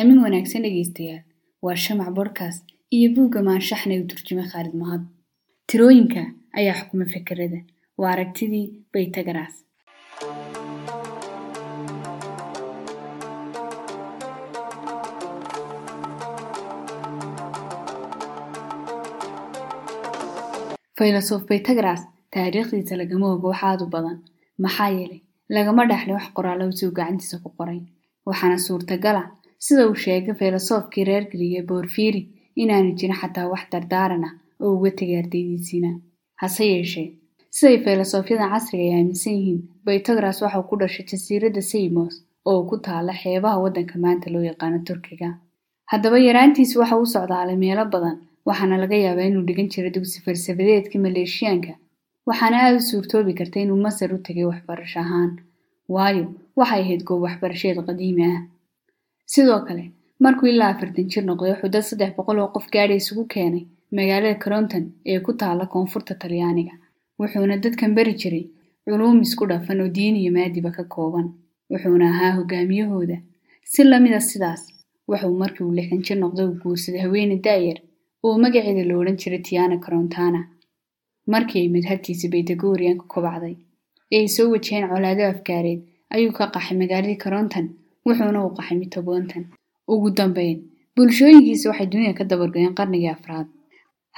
Aamin wanaagsan dhegaystayaal waa Shamac Podcast iyo buugga maanshaxna u turjumay Khaalid Mahad. Tirooyinka ayaa xukuma fikirada. Waa aragtidii Baytagaraas. Faylasoof Baytagaraas taariikhdiisa lagama ogo u badan maxaa yeelay lagama dhaxlin wax qoraallo suu gacantiisa ku qoray waxaana suurtagal ah sida uu sheegay faylasoofkii reer Giriig ee Boorfiiri inaanu jirin xataa wax dardaaran ah oo uga tegay ardaydiisiina hase yeeshee. Siday faylasoofyadan casriga ay aaminsan yihiin Baytagaraas waxa uu ku dhashay jasiiradda Samos oo ku taala xeebaha waddanka maanta loo yaqaano Turkiga. Haddaba yaraantiisi waxa uu socdaalay meelo badan waxaana laga yaabaa inuu dhigan jiray dugsi falsafadeedka maleeshiyaanka. Waxaana aada u suurtoobi karta inuu masar u tegay waxbarasho ahaan. Waayo waxay ahayd goob waxbarasheed qadiimi ah sidoo kale markuu ilaa afartan jir noqday wuxuu dad saddex boqol oo qof gaadhi isugu keenay magaalada Coronton ee ku taala koonfurta Talyaaniga. Wuxuuna dadkan bari jiray culuum isku dhafan oo diin iyo maadiba ka kooban. Wuxuuna ahaa hogaamiyahooda. Si lamida sidaas wuxuu markii uu lixdan jir noqday uu guursaday haweeney da'yar oo magaceeda la odhan jiray Tiana Corontana markii ay madhabtiisa Baytagorian ku kobacday ee ay soo wajaheen colaado afkaareed ayuu ka qaxay magaaladii Coronton wuxuuna u qaxay Mitobontan ugu dambeyn bulshooyinkiisa waxay dunida ka dabargoyeen qarnigii afraad.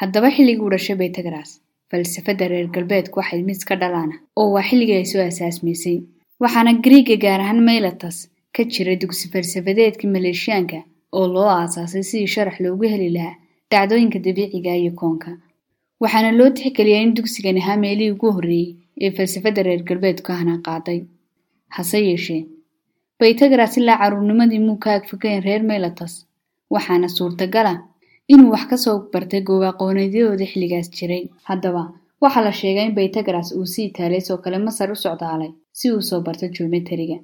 Haddaba xilligii uu dhashay Baytagaraas falsafadda reer galbeedku waxay mid ka dhalaana oo waa xilligii ay soo asaasmaysay waxaana Giriiga gaar ahaan Miletus ka jiray dugsi falsafadeedkii maleeshiyaanka oo loo aasaasay sidii sharax loogu heli lahaa dhacdooyinka dabiiciga iyo koonka. Waxaana loo tixgeliyay in dugsigan ahaa meelihii ugu horreeyey ee falsafadda reer galbeedku hana qaaday. Hase yeeshee Baytagaraas ilaa caruurnimadii muu ka agfogeyn reer Miletus waxaana suurtagal ah inuu wax ka soo bartay goob aqooneedyadooda xilligaas jiray. Haddaba waxaa la sheegay in Baytagaraas uu si Itaaliis oo kale Masar u socdaalay si uu soo barto geometriga.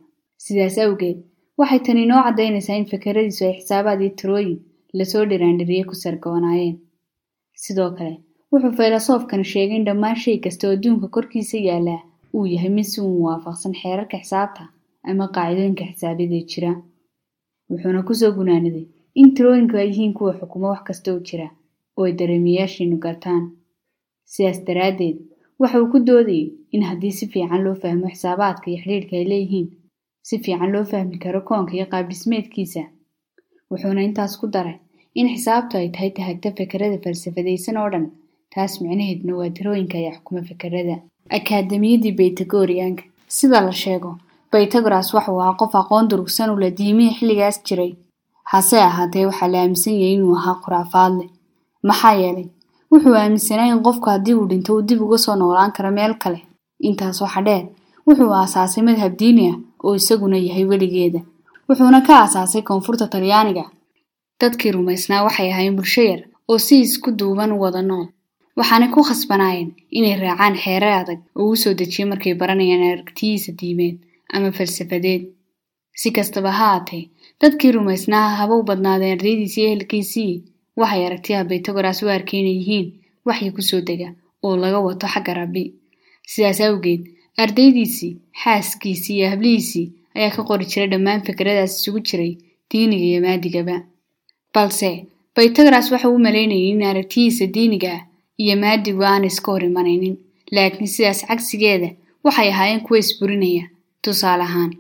Sidaas awgeed waxay tani inoo caddaynaysaa in fikradiisu ay xisaabaad iyo tirooyin la soo dhiraandhiriyey ku sargoonaayeen sidoo kale wuxuu faylasoofkan sheegay in dhammaan shay kasta oo adduunka korkiisa yaallaa uu yahay mid si uun waafaqsan xeerarka xisaabta ama qaacidooyinka xisaabyada jira. Wuxuuna ku soo gunaaniday in tirooyinku ay yihiin kuwa xukumo wax kasta oo jira oo ay dareemiyaashiinu gartaan. Sidaas daraaddeed waxa uu ku doodayay in haddii si fiican loo fahmo xisaabaadka iyo xidhiidhka ay leeyihiin si fiican loo fahmi karo koonka iyo qaabdhismeedkiisa. Wuxuuna intaas ku daray in xisaabtu ay tahay tahagta fikrada falsafadaysan oo dhan taas micnaheedna waa tirooyinka ayaa xukuma fikrada. Akaademiyadii baytagoriyaanka sida la sheego baytagaraas waxuu ahaa qof aqoon durugsan u leh diimihii xilligaas jiray. Hase ahaatee waxaa la aaminsan yahay inuu ahaa khuraafaad leh. Maxaa yeelay wuxuu aaminsanaa in qofku haddii uu dhinto uu dib uga soo noolaan karo meel kale. Intaas waxa dheer wuxuu aasaasay madhab diini ah oo isaguna yahay weligeeda. Wuxuuna ka aasaasay koonfurta talyaaniga. Dadkii rumaysnaa waxay ahaayeen bulsho yar oo si isku duuban u wada nool. Waxaanay ku khasbanaayeen inay raacaan xeerar adag oo u soo dejiyay markay baranayaan aragtiyiisa diimeed ama falsafadeed si kastaba ha haatee dadkii rumaysnaa haba u badnaadeen ardaydiisii ehelkiisii waxay aragtiyaha baytagaraas u arkay inay yihiin waxyi ku soo dega oo laga wato xagga rabbi sidaas awgeed ardaydiisii xaaskiisii iyo hablihiisii ayaa ka qori jiray dhammaan fikradaas isugu jiray diiniga iyo maadigaba balse baytagaraas waxa uu malaynayay in aragtiyiisa diiniga ah iyo maadigu aan iska hor imanaynin laakiin sidaas cagsigeeda waxay ahaayeen kuwa isburinaya tusaale ahaan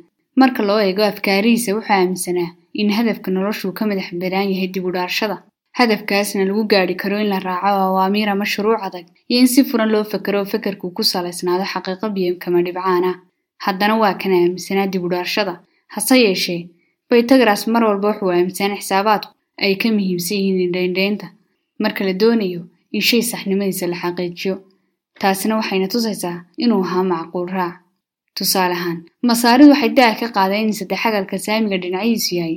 marka loo eego afkaarihiisa wuxuu aaminsanaa in hadafka noloshuu ka madax banaan yahay dib u dhaarshada. Hadafkaasna lagu gaadhi karo in la raaco awaamiir ama shuruuc adag iyo in si furan loo fakero oo fakarku ku salaysnaado xaqiiqo biyo kama dhibcaan ah haddana waa kan aaminsanaa dib u dhaarshada. Hase yeeshee baytagaraas mar walba wuxuu aaminsanaa xisaabaadku ay ka muhiimsan yihiin indhaindhaynta marka la doonayo in shay saxnimadiisa la xaqiijiyo. Taasina waxayna tusaysaa inuu ahaa macquul raac tusaale ahaan masaaridu waxay daa ka qaadeen in saddexagalka saamiga dhinacihiisu yahay.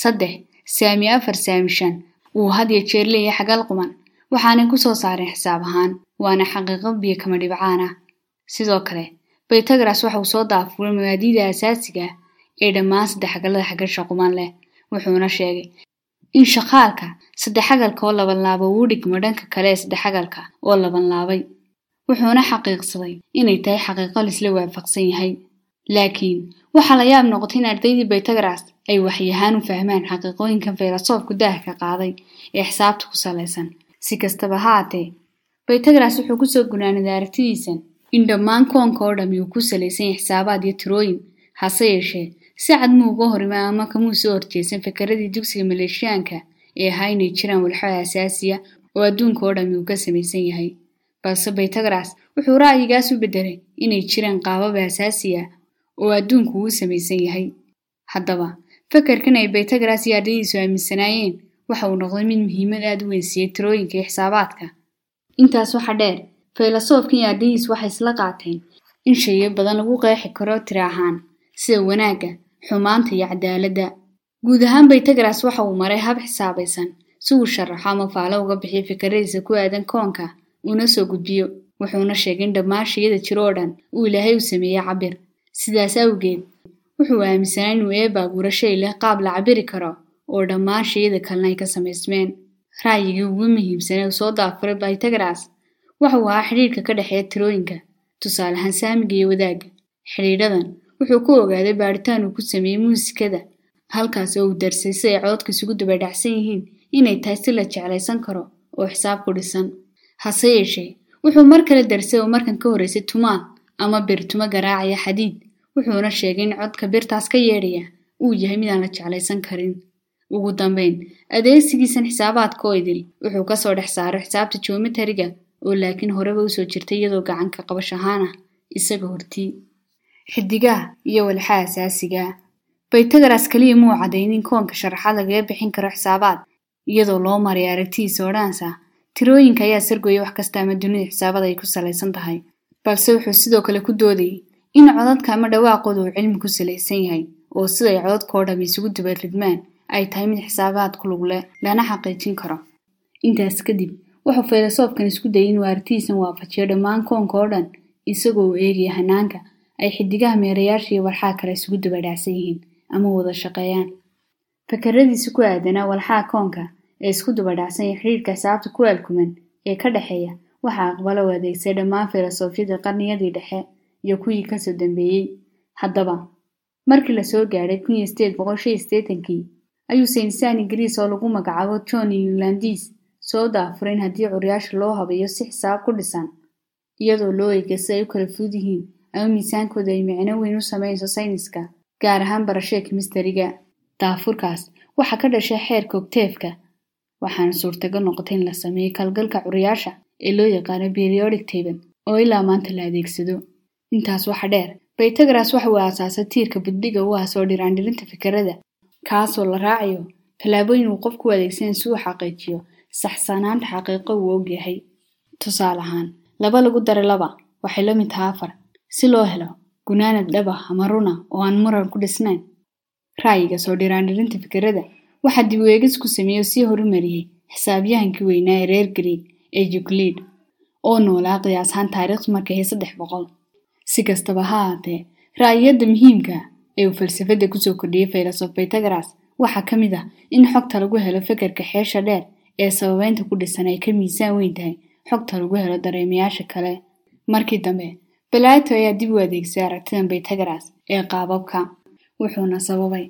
Saddex saami afar saami shan. Uu had iyo jeer leeyahay xagal quman waxaanay ku soo saareen xisaab ahaan waana xaqiiqo biyo kama dhibcaan ah sidoo kale baytagaraas waxa uu soo daafuray mabaadiida asaasiga ah ee dhammaan saddexagalada xagasha quman leh wuxuuna sheegay in shaqaalka saddexagalka oo labanlaaba uu dhigmo dhanka kale ee saddexagalka oo labanlaabay wuxuuna xaqiiqsaday inay tahay xaqiiqo laisla waafaqsan yahay. Laakiin waxaa la yaab noqotay in ardaydii baytagaras ay waxyahaan u fahmaan xaqiiqooyinkan filosoofku daahka qaaday ee xisaabta ku salaysan. Si kastaba ha atee baytagaras wuxuu ku soo gunaaniday aragtidiisan in dhammaan koonka oo dhami uu ku salaysan yahay xisaabaad iyo tirooyin hase yeeshee si cad muu uga horimaa ama kamuu soo horjeesan fakaradii dugsiga maleeshiyaanka ee ahaa inay jiraan walxada asaasiya oo adduunka oo dhami uu ka samaysan yahay balse baytagaras wuxuu ra'yigaas u beddelay inay jiraan qaababa asaasiya oo adduunku uu samaysan yahay. Haddaba fakarkan ay baytagaras iyo ardaydiisu aaminsanaayeen waxa uu noqday mid muhiimad aad u weynsiiyey tirooyinka iyo xisaabaadka. Intaas waxa dheer filosoofkan iyo ardaydiisu waxay isla qaateen in shayo badan lagu qeexi karo tiri ahaan sida wanaagga xumaanta iyo cadaaladda guud ahaan baytagaras waxa uu maray hab xisaabaysan si uu sharaxo ama faalo uga bixiyo fikradiisa ku aadan koonka uuna soo gudbiyo wuxuuna sheegay in dhammaan shayada jiro oo dhan uu ilaahay u sameeyey cabir. Sidaas awgeed wuxuu aaminsanaa inuu eeba abuuro shay leh qaab la cabiri karo oo dhammaan shayada kalena ay ka samaysmeen. Ra'yigii ugu muhiimsanee uu soo daafuray baytagaras waxa uu ahaa xidhiidhka ka dhexeeya tirooyinka tusaale ahaan saamiga iyo wadaagga. Xidhiidhadan wuxuu ku ogaaday baadhitaan uu ku sameeyey muusikada halkaas oo uu darsay si ay cododka isugu dabadhacsan yihiin inay tahay si la jeclaysan karo oo xisaab ku dhisan hase yeeshee wuxuu mar kale darsay oo markan ka horraysay tumaad ama bir tuma garaacaya xadiid. Wuxuuna sheegay in codka birtaas ka yeedhaya uu yahay midaan la jeclaysan karin. Ugu dambayn adeegsigiisan xisaabaadka oo idil wuxuu ka soo dhex saaray xisaabta joomitariga oo laakiin horeba u soo jirtay iyadoo gacanka qabash ahaan ah isaga hortii. Xidigaha iyo walxaha asaasigaa baytagaras keliya muu cadaynin koonka sharaxaad lagaga bixin karo xisaabaad iyadoo loo maray aragtidiisa odhanaysa tirooyinka ayaa sargoya wax kasta ama dunida xisaabada ay ku salaysan tahay balse wuxuu sidoo kale ku doodayay in codadka ama dhawaaqooda uu cilmi ku salaysan yahay oo siday codadkao dham isugu dabaridmaan ay tahay mid xisaabaad ku lug leh lana xaqiijin karo. Intaas kadib wuxuu filosoofkan isku dayay inuu aragtidiisan waafajiyo dhammaan koonka oo dhan isagoo uu eegaya hanaanka ay xidigaha meerayaasha iyo walxaha kale isugu dabadhacsan yihiin ama wada shaqeeyaan. Fakaradiisa ku aadanaa walxaha koonka ee isku dabadhacsan iyo xidhiidhka xisaabta ku aalkuman ee ka dhexeeya waxaa aqbala u adeegsay dhammaan filosofyadii qarniyadii dhexe iyo kuwii ka soo dambeeyey. Haddaba markii la soo gaadhay siddeetankii ayuu saynisaan ingiriis oo lagu magacaabo john englandis soo daafuray in haddii curyaasha loo habeeyo si xisaab ku dhisan iyadoo loo eega si ay u kala fud yihiin ama miisaankooda ay micno weyn u sameynayso sayniska gaar ahaan barashada kimistariga daafurkaas waxaa ka dhashay xeerka ogteefka waxaana suurtagal noqotay in la sameeyo kalgalka curyaasha ee loo yaqaano periodic table oo ilaa maanta la adeegsado. Intaas waxa dheer baytagaras waxa uu aasaasay tiirka buddiga u ah soo dhiraandhirinta fikirada kaasoo la raacayo tallaabooyin uu qofku u adeegsanay si uu xaqiijiyo saxsanaanta xaqiiqo uu ogyahay tusaale ahaan laba lagu daray laba waxay la mid taha afar si loo helo gunaanad dhaba ama runa oo aan muran ku dhisnayn. Ra'yiga soo dhiraandhirinta fikirada waxaa dib u eegis ku sameeyey oo sii horumariyey xisaabyahankii weynaa ee reer greeg ee yuklid oo noolaa qiyaas ahaan taariikhdu markay saddex boqol. Si kastaba ha ahaatee ra'yiyadda muhiimka ee uu falsafadda ku soo kordhiyey filosof baytagaras waxaa ka mid ah in xogta lagu helo fekerka xeesha dheer ee sababeynta ku dhisan ay ka miisaan weyn tahay xogta lagu helo dareemayaasha kale. Markii dambe balato ayaa dib u adeegsay aragtidan baytagaras ee qaababka wuxuuna sababay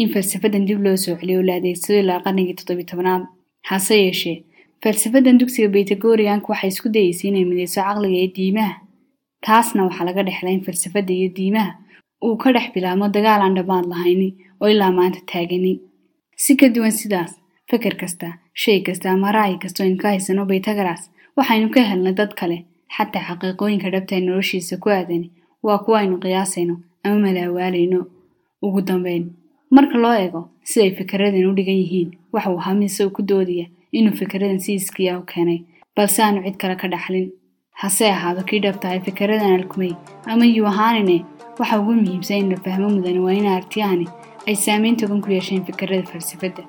in falsafadan dib loo soo celiyo oo la adeegsado ilaa qarnigii toddobiy tobnaad hase yeeshee falsafadan dugsiga baytagoriyanka waxay isku dayeysay inay mideyso caqliga iyo diimaha taasna waxaa laga dhexlay in falsafadda iyo diimaha uu ka dhex bilaabmo dagaal aan dhammaad lahayni oo ilaa maanta taagani si ka duwan sidaas feker kasta shay kasta ama ra'yi kasta ka haysano baytagaras waxaynu ka helnay dad kale xataa xaqiiqooyinka dhabta ee noloshiisa ku aadani waa kuwa aynu qiyaasayno ama malaawaalayno ugu dambeyn marka loo eego siday fikeradan u dhigan yihiin waxa uu ahaa isagu ku doodaya inuu fikeradan si iskiya u keenay balse aanu cid kale ka dhaxlin. Hase ahaado kii dhab tahay fikeradan alkumay ama yuu ahaanine waxa ugu muhiimsan in la fahmo mudane waa in aragtiyahani ay saameyn togan ku yeesheen fikerada falsafadda